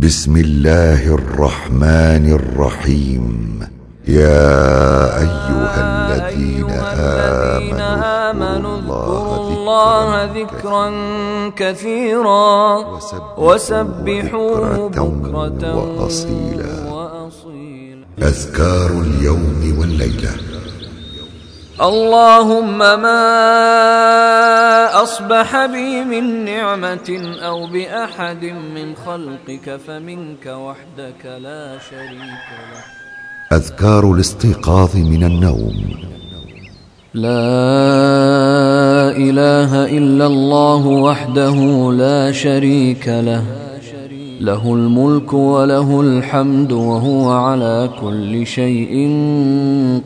بسم الله الرحمن الرحيم. يا أيها الذين آمنوا اذكروا الله ذكرا كثيرا وسبحوه بكرة وأصيلا. أذكار اليوم والليلة. اللهم ما أصبح بي من نعمة أو بأحد من خلقك فمنك وحدك لا شريك له. أذكار الاستيقاظ من النوم. لا إله إلا الله وحده لا شريك له. له الملك وله الحمد وهو على كل شيء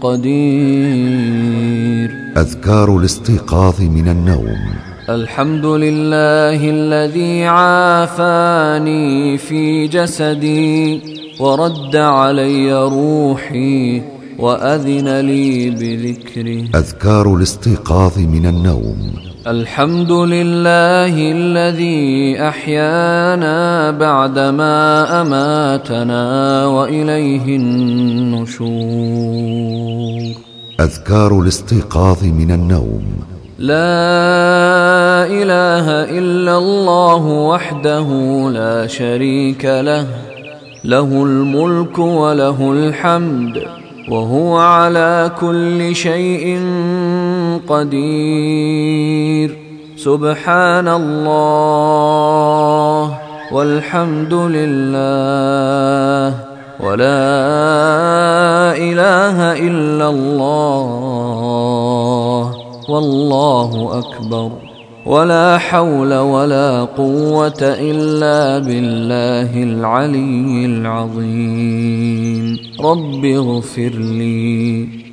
قدير. اذكار الاستيقاظ من النوم. الحمد لله الذي عافاني في جسدي ورد علي روحي وأذن لي بذكره أذكار الاستيقاظ من النوم. الحمد لله الذي أحيانا بعدما أماتنا وإليه النشور. أذكار الاستيقاظ من النوم. لا إله إلا الله وحده لا شريك له. له الملك وله الحمد وهو على كل شيء قدير. سبحان الله والحمد لله ولا الله والله أكبر. ولا حول ولا قوة إلا بالله العلي العظيم. رب اغفر لي